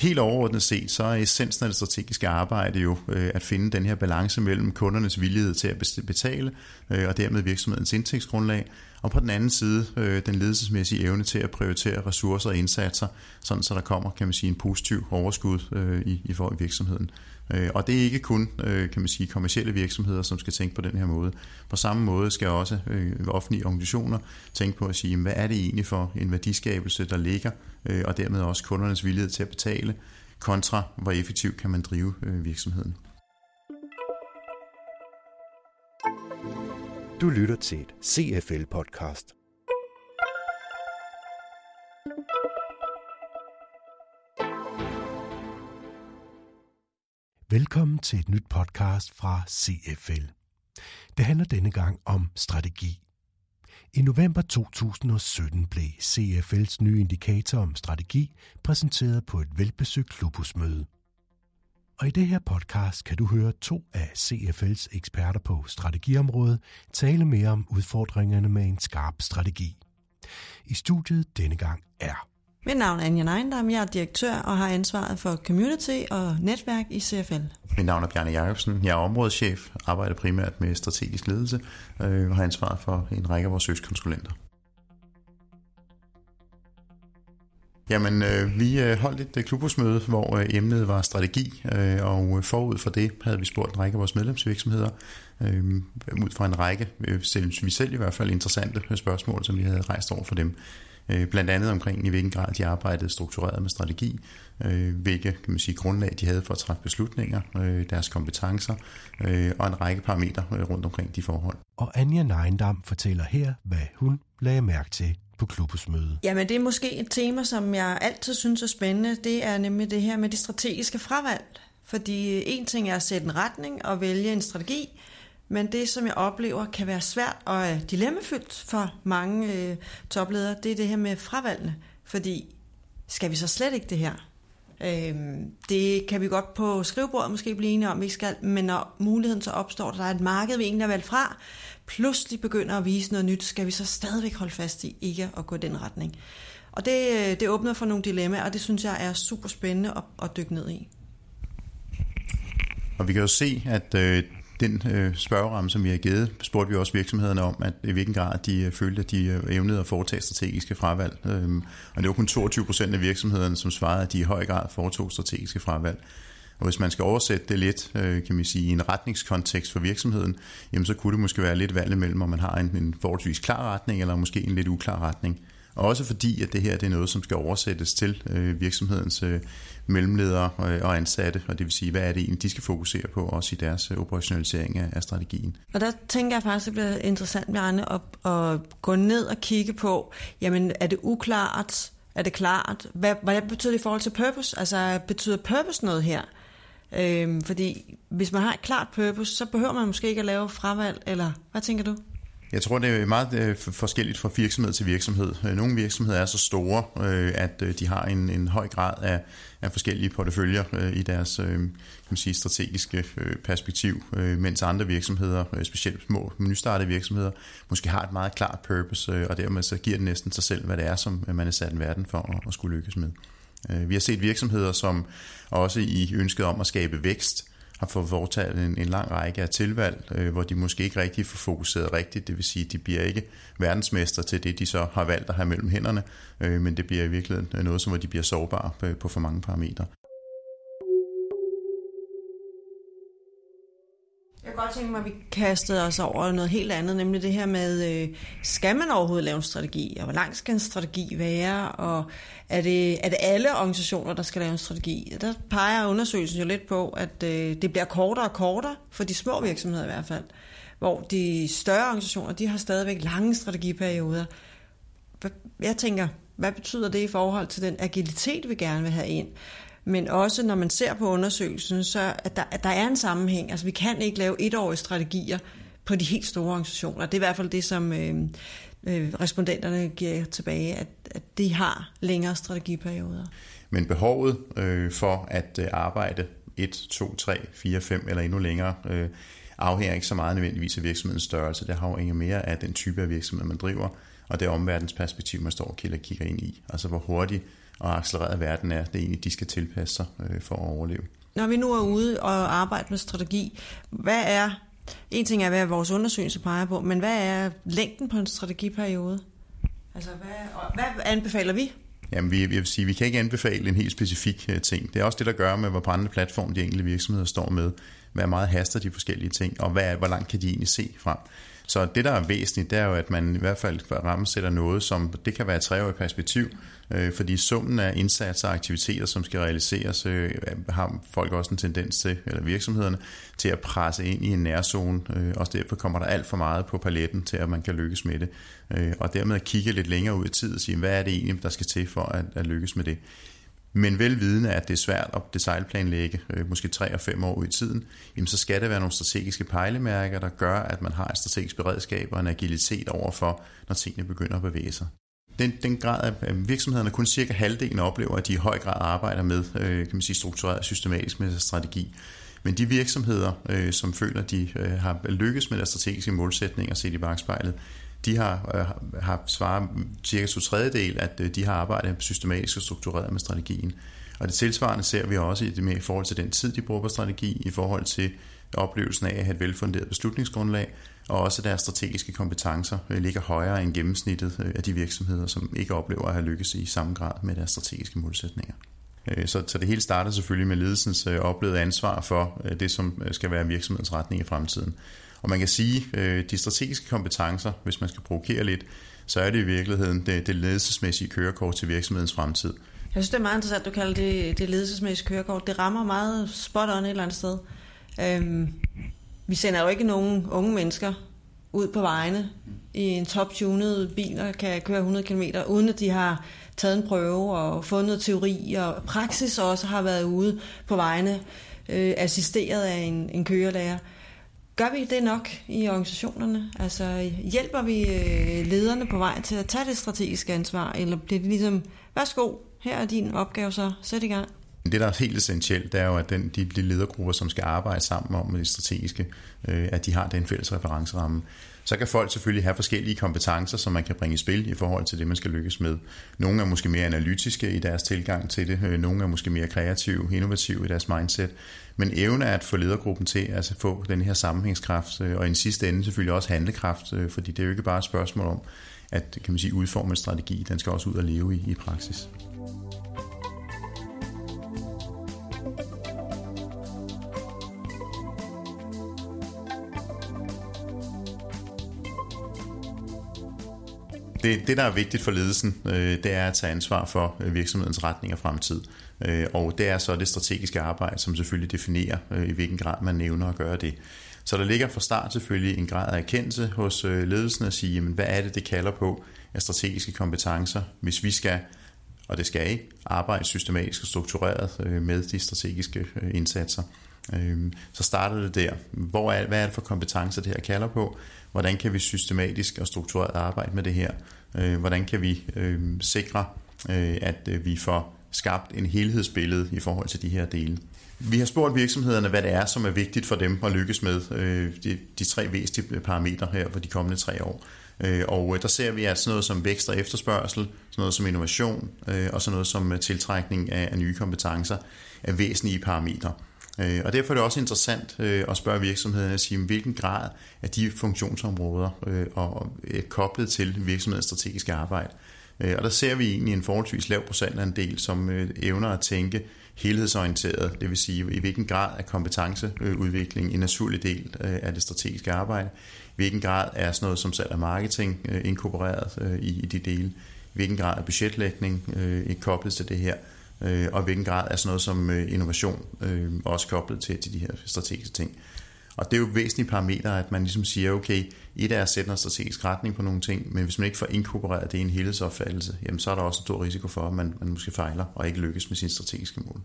Helt overordnet set, så er essensen af det strategiske arbejde jo øh, at finde den her balance mellem kundernes villighed til at betale, øh, og dermed virksomhedens indtægtsgrundlag, og på den anden side øh, den ledelsesmæssige evne til at prioritere ressourcer og indsatser, sådan så der kommer kan man sige, en positiv overskud øh, i, i for virksomheden. Øh, og det er ikke kun øh, kan man sige, kommersielle virksomheder, som skal tænke på den her måde. På samme måde skal også øh, offentlige organisationer tænke på at sige, hvad er det egentlig for en værdiskabelse, der ligger øh, og dermed også kundernes villighed til at betale, kontra hvor effektivt kan man drive øh, virksomheden. Du lytter til et CFL-podcast. Velkommen til et nyt podcast fra CFL. Det handler denne gang om strategi. I november 2017 blev CFL's nye indikator om strategi præsenteret på et velbesøgt klubhusmøde. Og i det her podcast kan du høre to af CFL's eksperter på strategiområdet tale mere om udfordringerne med en skarp strategi. I studiet denne gang er mit navn er Anja Neindam, jeg er direktør og har ansvaret for community og netværk i CFL. Mit navn er Bjarne Jacobsen, jeg er områdeschef, arbejder primært med strategisk ledelse øh, og har ansvaret for en række af vores søgskonsulenter. Jamen, øh, vi øh, holdt et øh, klubhusmøde, hvor øh, emnet var strategi, øh, og øh, forud for det havde vi spurgt en række af vores medlemsvirksomheder, øh, ud fra en række, øh, selv, vi selv i hvert fald interessante spørgsmål, som vi havde rejst over for dem. Øh, blandt andet omkring, i hvilken grad de arbejdede struktureret med strategi, øh, hvilke kan man sige, grundlag de havde for at træffe beslutninger, øh, deres kompetencer og en række parametre rundt omkring de forhold. Og Anja Neindam fortæller her, hvad hun lagde mærke til på klubhusmødet. Jamen det er måske et tema, som jeg altid synes er spændende. Det er nemlig det her med det strategiske fravalg. Fordi en ting er at sætte en retning og vælge en strategi, men det, som jeg oplever, kan være svært og øh, dilemmafyldt for mange øh, topledere, det er det her med fravalgene. Fordi, skal vi så slet ikke det her? Øh, det kan vi godt på skrivebordet måske blive enige om, vi skal, men når muligheden så opstår, der er et marked, vi egentlig har valgt fra, pludselig begynder at vise noget nyt, skal vi så stadigvæk holde fast i ikke at gå den retning. Og det, øh, det åbner for nogle dilemmaer, og det synes jeg er super spændende at, at dykke ned i. Og vi kan jo se, at øh, den øh, spørgeramme, som vi har givet, spurgte vi også virksomhederne om, at i hvilken grad de øh, følte, at de øh, evnede at foretage strategiske fravalg. Øhm, og det var kun 22 procent af virksomhederne, som svarede, at de i høj grad foretog strategiske fravalg. Og hvis man skal oversætte det lidt, øh, kan man sige, i en retningskontekst for virksomheden, jamen så kunne det måske være lidt valg mellem, om man har en, en forholdsvis klar retning, eller måske en lidt uklar retning. Også fordi, at det her det er noget, som skal oversættes til øh, virksomhedens øh, mellemledere øh, og ansatte, og det vil sige, hvad er det egentlig, de skal fokusere på, også i deres øh, operationalisering af, af strategien. Og der tænker jeg faktisk, at det bliver interessant, Bjarne, at, at gå ned og kigge på, jamen er det uklart, er det klart, hvad, hvad betyder det i forhold til purpose? Altså betyder purpose noget her? Øhm, fordi hvis man har et klart purpose, så behøver man måske ikke at lave fravalg, eller hvad tænker du? Jeg tror, det er meget øh, forskelligt fra virksomhed til virksomhed. Øh, nogle virksomheder er så store, øh, at de har en, en høj grad af, af forskellige porteføljer i deres kan man sige, strategiske perspektiv, mens andre virksomheder, specielt små nystartede virksomheder, måske har et meget klart purpose, og dermed så giver det næsten sig selv, hvad det er, som man er sat i verden for at skulle lykkes med. Vi har set virksomheder, som også i ønsket om at skabe vækst, har fået foretaget en, en lang række af tilvalg, øh, hvor de måske ikke rigtig får fokuseret rigtigt. Det vil sige, at de bliver ikke verdensmester til det, de så har valgt at have mellem hænderne, øh, men det bliver i virkeligheden noget, som hvor de bliver sårbare på, på for mange parametre. Godt tænke mig, at vi kastede os over noget helt andet, nemlig det her med, øh, skal man overhovedet lave en strategi, og hvor lang skal en strategi være, og er det, er det alle organisationer, der skal lave en strategi? Der peger undersøgelsen jo lidt på, at øh, det bliver kortere og kortere, for de små virksomheder i hvert fald, hvor de større organisationer, de har stadigvæk lange strategiperioder. Jeg tænker, hvad betyder det i forhold til den agilitet, vi gerne vil have ind? Men også når man ser på undersøgelsen, så at der, at der er en sammenhæng. Altså vi kan ikke lave etårige strategier på de helt store organisationer. Det er i hvert fald det, som øh, øh, respondenterne giver tilbage, at, at de har længere strategiperioder. Men behovet øh, for at øh, arbejde 1, 2, 3, 4, 5 eller endnu længere øh, afhænger ikke så meget nødvendigvis af virksomhedens størrelse. Det afhænger mere af den type af virksomhed, man driver, og det omverdensperspektiv, man står og kigger ind i. Altså hvor hurtigt og accelereret verden er, det egentlig, de skal tilpasse sig øh, for at overleve. Når vi nu er ude og arbejder med strategi, hvad er, en ting er, hvad vores undersøgelse peger på, men hvad er længden på en strategiperiode? Altså, hvad, hvad anbefaler vi? Jamen, vi, jeg vil sige, vi kan ikke anbefale en helt specifik uh, ting. Det er også det, der gør med, hvor brændende platform de enkelte virksomheder står med. Hvad meget haster de forskellige ting, og hvad, hvor langt kan de egentlig se frem. Så det, der er væsentligt, det er jo, at man i hvert fald rammesætter noget, som det kan være et treårigt perspektiv, øh, fordi summen af indsatser og aktiviteter, som skal realiseres, øh, har folk også en tendens til, eller virksomhederne, til at presse ind i en nærzone. Øh, også derfor kommer der alt for meget på paletten til, at man kan lykkes med det. Øh, og dermed at kigge lidt længere ud i tid og sige, hvad er det egentlig, der skal til for at, at lykkes med det. Men velvidende, at det er svært at designplanlægge, øh, måske 3 og 5 år ud i tiden, jamen så skal det være nogle strategiske pejlemærker, der gør, at man har et strategisk beredskab og en agilitet overfor, når tingene begynder at bevæge sig. Den, den grad af virksomhederne, kun cirka halvdelen oplever, at de i høj grad arbejder med øh, kan man sige, struktureret systematisk med strategi. Men de virksomheder, øh, som føler, at de øh, har lykkes med deres strategiske målsætninger set i bagspejlet, de har, øh, har svaret cirka to tredjedel, at øh, de har arbejdet systematisk og struktureret med strategien. Og det tilsvarende ser vi også i, det med, i forhold til den tid, de bruger på strategi, i forhold til oplevelsen af at have et velfunderet beslutningsgrundlag, og også deres strategiske kompetencer øh, ligger højere end gennemsnittet øh, af de virksomheder, som ikke oplever at have lykkes i samme grad med deres strategiske målsætninger. Øh, så, så det hele starter selvfølgelig med ledelsens øh, oplevede ansvar for det, som skal være virksomhedens retning i fremtiden. Og man kan sige, øh, de strategiske kompetencer, hvis man skal provokere lidt, så er det i virkeligheden det, det ledelsesmæssige kørekort til virksomhedens fremtid. Jeg synes, det er meget interessant, at du kalder det det ledelsesmæssige kørekort. Det rammer meget spot on et eller andet sted. Øhm, vi sender jo ikke nogen unge mennesker ud på vejene i en top-tunet bil, og kan køre 100 km, uden at de har taget en prøve og fået noget teori, og praksis også har været ude på vejene, øh, assisteret af en, en kørelærer. Gør vi det nok i organisationerne? Altså hjælper vi øh, lederne på vej til at tage det strategiske ansvar, eller bliver det ligesom, værsgo, her er din opgave så, sæt i gang? Det, der er helt essentielt, det er jo, at den, de, de ledergrupper, som skal arbejde sammen om det strategiske, øh, at de har den fælles referenceramme. Så kan folk selvfølgelig have forskellige kompetencer, som man kan bringe i spil i forhold til det, man skal lykkes med. Nogle er måske mere analytiske i deres tilgang til det, øh, nogle er måske mere kreative, innovative i deres mindset, men evne er at få ledergruppen til at altså få den her sammenhængskraft, øh, og i en sidste ende selvfølgelig også handlekraft, øh, fordi det er jo ikke bare et spørgsmål om at kan man sige, udforme en strategi, den skal også ud og leve i, i praksis. Det, det, der er vigtigt for ledelsen, øh, det er at tage ansvar for øh, virksomhedens retning og fremtid. Øh, og det er så det strategiske arbejde, som selvfølgelig definerer, øh, i hvilken grad man nævner at gøre det. Så der ligger fra start selvfølgelig en grad af erkendelse hos øh, ledelsen at sige, jamen, hvad er det, det kalder på af strategiske kompetencer, hvis vi skal, og det skal ikke arbejde systematisk og struktureret med de strategiske indsatser. Øhm, så starter det der. Hvor er, hvad er det for kompetencer, det her kalder på? hvordan kan vi systematisk og struktureret arbejde med det her? Øh, hvordan kan vi øh, sikre, øh, at øh, vi får skabt en helhedsbillede i forhold til de her dele? Vi har spurgt virksomhederne, hvad det er, som er vigtigt for dem at lykkes med øh, de, de tre væsentlige parametre her for de kommende tre år. Øh, og der ser vi, at sådan noget som vækst og efterspørgsel, sådan noget som innovation og sådan noget som tiltrækning af nye kompetencer er væsentlige parametre. Øh, og derfor er det også interessant øh, at spørge virksomhederne at sige, hvilken grad er de funktionsområder øh, og er øh, koblet til virksomhedens strategiske arbejde. Øh, og der ser vi egentlig en forholdsvis lav procentandel, som øh, evner at tænke helhedsorienteret, det vil sige i hvilken grad er kompetenceudvikling en naturlig del af det strategiske arbejde, i hvilken grad er sådan noget som salg og marketing inkorporeret i de dele, i hvilken grad er budgetlægning koblet til det her, øh, og i hvilken grad er sådan noget som øh, innovation øh, også koblet til, til de her strategiske ting. Og det er jo væsentlige parametre, at man ligesom siger, okay, et er at sætte en strategisk retning på nogle ting, men hvis man ikke får inkorporeret det i en helhedsopfattelse, jamen så er der også en stor risiko for, at man, man måske fejler og ikke lykkes med sine strategiske mål.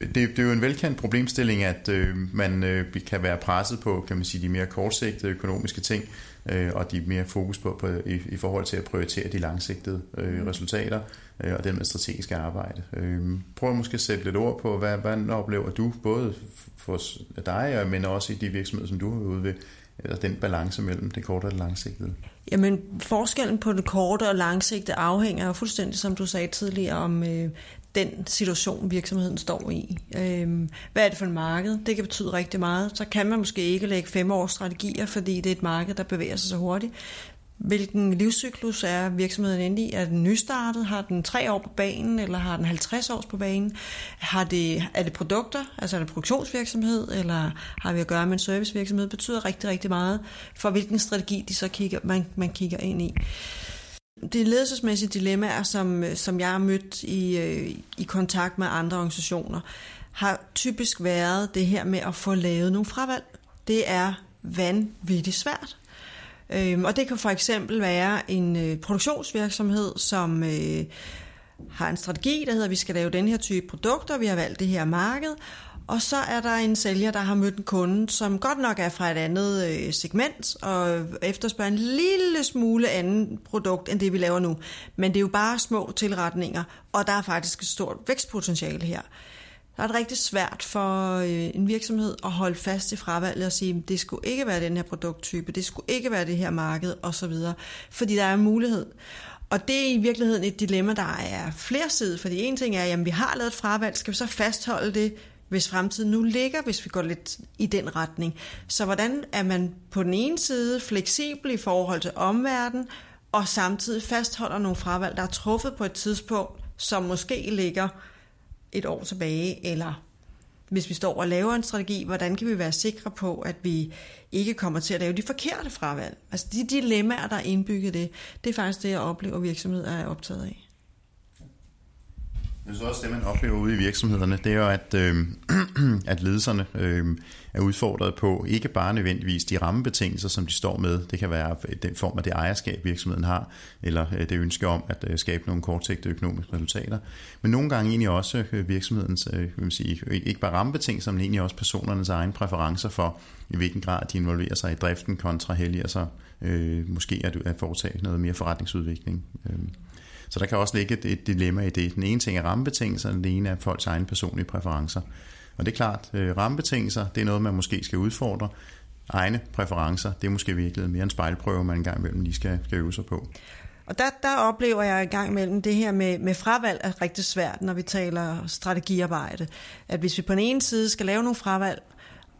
Det, det er jo en velkendt problemstilling, at øh, man øh, kan være presset på kan man sige, de mere kortsigtede økonomiske ting, øh, og de mere fokus på, på i, i forhold til at prioritere de langsigtede øh, resultater øh, og med strategiske arbejde. Øh, prøv måske at sætte lidt ord på, hvad, hvad oplever du, både for dig, men også i de virksomheder, som du har ude ved, eller den balance mellem det korte og det langsigtede? Jamen, forskellen på det korte og langsigtede afhænger jo fuldstændig, som du sagde tidligere, om øh, den situation, virksomheden står i. Øh, hvad er det for et marked? Det kan betyde rigtig meget. Så kan man måske ikke lægge fem års strategier, fordi det er et marked, der bevæger sig så hurtigt. Hvilken livscyklus er virksomheden inde i? Er den nystartet? Har den tre år på banen, eller har den 50 år på banen? Har det, er det produkter, altså er det produktionsvirksomhed, eller har vi at gøre med en servicevirksomhed? Det betyder rigtig, rigtig meget for, hvilken strategi de så kigger, man, man kigger ind i. Det ledelsesmæssige dilemmaer, som, øh, som jeg har mødt i, øh, i kontakt med andre organisationer, har typisk været det her med at få lavet nogle fravalg. Det er vanvittigt svært. Øhm, og det kan for eksempel være en øh, produktionsvirksomhed, som øh, har en strategi, der hedder, at vi skal lave den her type produkter, vi har valgt det her marked, og så er der en sælger, der har mødt en kunde, som godt nok er fra et andet øh, segment, og efterspørger en lille smule anden produkt, end det vi laver nu. Men det er jo bare små tilretninger, og der er faktisk et stort vækstpotentiale her der er det rigtig svært for øh, en virksomhed at holde fast i fravalget og sige, det skulle ikke være den her produkttype, det skulle ikke være det her marked osv., fordi der er en mulighed. Og det er i virkeligheden et dilemma, der er flersidigt, fordi en ting er, at vi har lavet et fravalg, skal vi så fastholde det, hvis fremtiden nu ligger, hvis vi går lidt i den retning. Så hvordan er man på den ene side fleksibel i forhold til omverdenen, og samtidig fastholder nogle fravalg, der er truffet på et tidspunkt, som måske ligger et år tilbage, eller hvis vi står og laver en strategi, hvordan kan vi være sikre på, at vi ikke kommer til at lave de forkerte fravalg? Altså de dilemmaer, der er indbygget det, det er faktisk det, jeg oplever, virksomheder er optaget af. Jeg synes også, det man oplever ude i virksomhederne, det er jo, at, øh, at ledelserne øh, er udfordret på ikke bare nødvendigvis de rammebetingelser, som de står med. Det kan være den form af det ejerskab, virksomheden har, eller øh, det ønske om at øh, skabe nogle kortsigtede økonomiske resultater. Men nogle gange egentlig også øh, virksomhedens, øh, vil sige, ikke bare rammebetingelser, men egentlig også personernes egne præferencer for, i hvilken grad de involverer sig i driften kontra helliger sig øh, måske at, at foretage noget mere forretningsudvikling. Øh. Så der kan også ligge et, et dilemma i det. Den ene ting er rammebetingelser, den ene er folks egne personlige præferencer. Og det er klart, øh, rammebetingelser, det er noget, man måske skal udfordre. Egne præferencer, det er måske virkelig mere en spejlprøve, man engang imellem lige skal, skal øve sig på. Og der, der oplever jeg i gang imellem det her med, med fravalg er rigtig svært, når vi taler strategiarbejde. At hvis vi på den ene side skal lave nogle fravalg,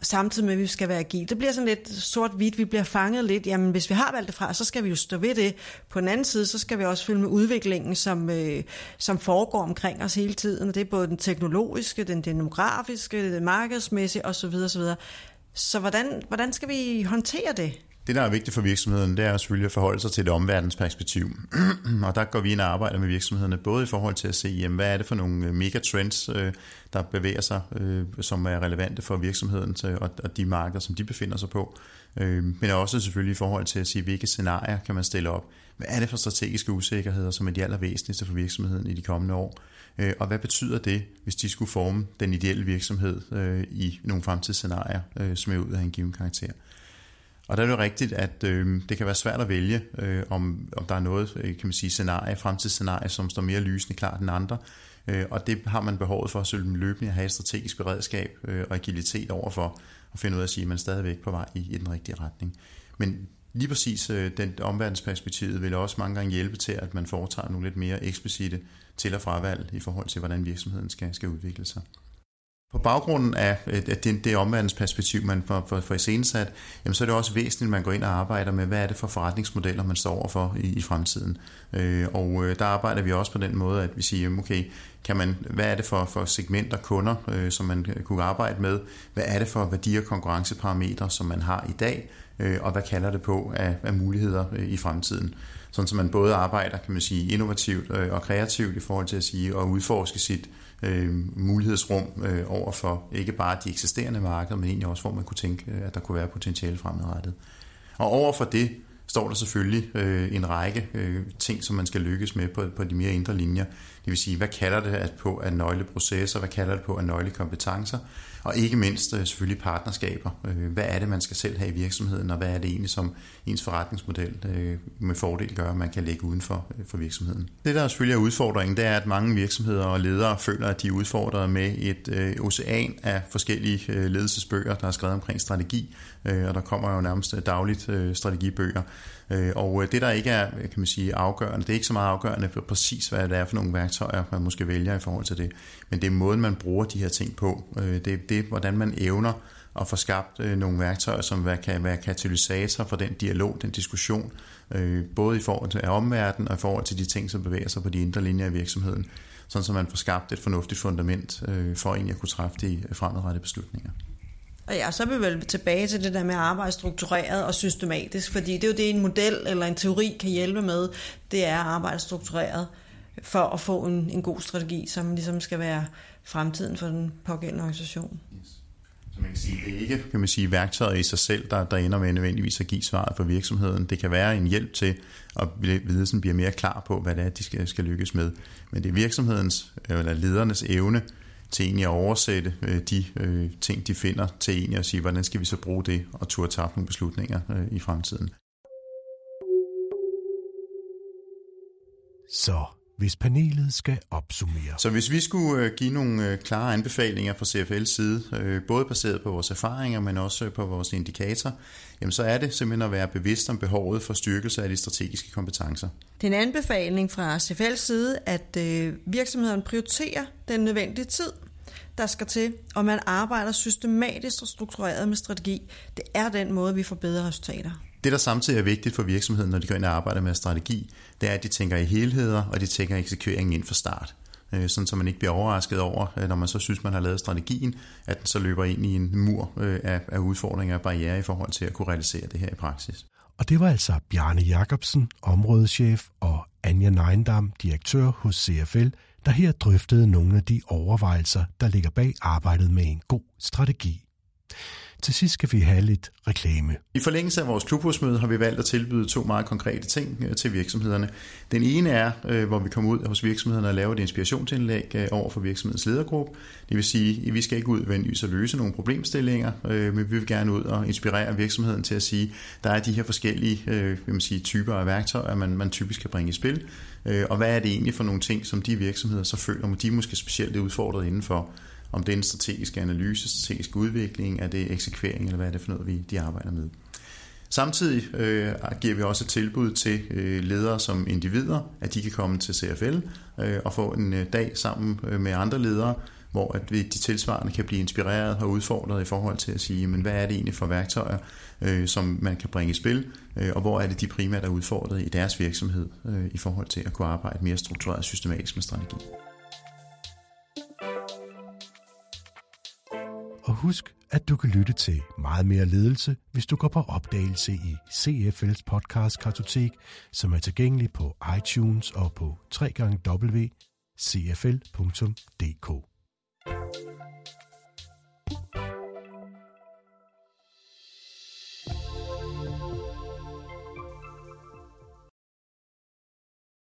samtidig med, at vi skal være agile. Det bliver sådan lidt sort-hvidt, vi bliver fanget lidt. Jamen, hvis vi har valgt det fra, så skal vi jo stå ved det. På den anden side, så skal vi også følge med udviklingen, som, øh, som foregår omkring os hele tiden. Det er både den teknologiske, den demografiske, den markedsmæssige osv. osv. Så hvordan, hvordan skal vi håndtere det? Det, der er vigtigt for virksomheden, det er selvfølgelig at forholde sig til det omverdensperspektiv. og der går vi ind og arbejder med virksomhederne, både i forhold til at se, jamen, hvad er det for nogle øh, megatrends, øh, der bevæger sig, øh, som er relevante for virksomheden og de markeder, som de befinder sig på. Men også selvfølgelig i forhold til at sige, hvilke scenarier kan man stille op. Hvad er det for strategiske usikkerheder, som er de allervæsentligste for virksomheden i de kommende år? Og hvad betyder det, hvis de skulle forme den ideelle virksomhed i nogle fremtidsscenarier, som er ud af en given karakter? Og der er det jo rigtigt, at øh, det kan være svært at vælge, øh, om, om der er noget, øh, kan man sige, scenarie, fremtidsscenarie, som står mere lysende klart end andre. Øh, og det har man behovet for at løbende at have et strategisk beredskab øh, og agilitet overfor, at finde ud af at sige, at man er stadigvæk på vej i, i den rigtige retning. Men lige præcis øh, den omverdensperspektivet vil også mange gange hjælpe til, at man foretager nogle lidt mere eksplicite til- og fravalg i forhold til, hvordan virksomheden skal, skal udvikle sig. På baggrunden af øh, det, det omverdensperspektiv, man får, får, får iscenesat, jamen så er det også væsentligt, at man går ind og arbejder med, hvad er det for forretningsmodeller, man står overfor i, i fremtiden. Øh, og øh, der arbejder vi også på den måde, at vi siger, okay, kan man, hvad er det for, for segmenter kunder, øh, som man kunne arbejde med? Hvad er det for værdi- og konkurrenceparametre, som man har i dag? Øh, og hvad kalder det på af, af muligheder øh, i fremtiden? Sådan så man både arbejder, kan man sige, innovativt øh, og kreativt i forhold til at sige, og udforske sit øh, mulighedsrum øh, over for ikke bare de eksisterende markeder, men egentlig også, hvor man kunne tænke, øh, at der kunne være potentiale fremadrettet. Og over for det står der selvfølgelig øh, en række øh, ting, som man skal lykkes med på, på de mere indre linjer. Det vil sige, hvad kalder det på af nøgleprocesser, hvad kalder det på af nøglekompetencer, og ikke mindst øh, selvfølgelig partnerskaber. Øh, hvad er det, man skal selv have i virksomheden, og hvad er det egentlig, som ens forretningsmodel øh, med fordel gør, at man kan lægge uden for, for virksomheden. Det, der selvfølgelig er udfordringen, det er, at mange virksomheder og ledere føler, at de er udfordret med et ocean af forskellige ledelsesbøger, der er skrevet omkring strategi, og der kommer jo nærmest dagligt strategibøger. Og det, der ikke er kan man sige, afgørende, det er ikke så meget afgørende for præcis, hvad det er for nogle værktøjer, man måske vælger i forhold til det, men det er måden, man bruger de her ting på. Øh, det, det, hvordan man evner at få skabt øh, nogle værktøjer, som kan være katalysator for den dialog, den diskussion, øh, både i forhold til omverdenen og i forhold til de ting, som bevæger sig på de indre linjer i virksomheden, sådan så man får skabt et fornuftigt fundament for egentlig at kunne træffe de fremadrettede beslutninger. Og ja, så er vi vel tilbage til det der med at arbejde struktureret og systematisk, fordi det er jo det, en model eller en teori kan hjælpe med, det er at arbejde struktureret for at få en, en god strategi, som ligesom skal være fremtiden for den pågældende organisation. Yes. Så man kan sige, det er ikke kan man sige, værktøjet i sig selv, der, der ender med nødvendigvis at give svaret for virksomheden. Det kan være en hjælp til, at ledelsen bliver mere klar på, hvad det er, de skal, skal lykkes med. Men det er virksomhedens eller ledernes evne til egentlig at oversætte øh, de øh, ting, de finder, til egentlig at sige, hvordan skal vi så bruge det og turde tage nogle beslutninger øh, i fremtiden. Så hvis panelet skal opsummere. Så hvis vi skulle øh, give nogle øh, klare anbefalinger fra CFL's side, øh, både baseret på vores erfaringer, men også på vores indikator, jamen så er det simpelthen at være bevidst om behovet for styrkelse af de strategiske kompetencer. Det er en anbefaling fra CFL's side, at virksomheden prioriterer den nødvendige tid, der skal til, og man arbejder systematisk og struktureret med strategi. Det er den måde, vi får bedre resultater. Det, der samtidig er vigtigt for virksomheden, når de går ind og arbejder med strategi, det er, at de tænker i helheder, og de tænker eksekveringen ind fra start. Øh, sådan så man ikke bliver overrasket over, øh, når man så synes, man har lavet strategien, at den så løber ind i en mur øh, af udfordringer og barriere i forhold til at kunne realisere det her i praksis. Og det var altså Bjarne Jacobsen, områdeschef, og Anja Neindam, direktør hos CFL, der her drøftede nogle af de overvejelser, der ligger bag arbejdet med en god strategi. Til sidst skal vi have lidt reklame. I forlængelse af vores klubhusmøde har vi valgt at tilbyde to meget konkrete ting øh, til virksomhederne. Den ene er, øh, hvor vi kommer ud hos virksomhederne og laver et inspirationsindlæg øh, over for virksomhedens ledergruppe. Det vil sige, at vi skal ikke ud og løse nogle problemstillinger, men vi vil gerne ud og inspirere virksomheden til at sige, at der er de her forskellige vil man sige, typer af værktøjer, man, man typisk kan bringe i spil. Og hvad er det egentlig for nogle ting, som de virksomheder så føler, at de måske specielt er udfordret indenfor om det er en strategisk analyse, strategisk udvikling, er det eksekvering, eller hvad er det for noget, vi de arbejder med. Samtidig øh, giver vi også et tilbud til øh, ledere som individer, at de kan komme til CFL øh, og få en øh, dag sammen øh, med andre ledere, hvor at vi, de tilsvarende kan blive inspireret og udfordret i forhold til at sige, men hvad er det egentlig for værktøjer, øh, som man kan bringe i spil, øh, og hvor er det de primært er udfordret i deres virksomhed øh, i forhold til at kunne arbejde mere struktureret og systematisk med strategi. Husk, at du kan lytte til meget mere ledelse, hvis du går på opdagelse i CFL's podcast Kartotek, som er tilgængelig på iTunes og på www.cfl.dk.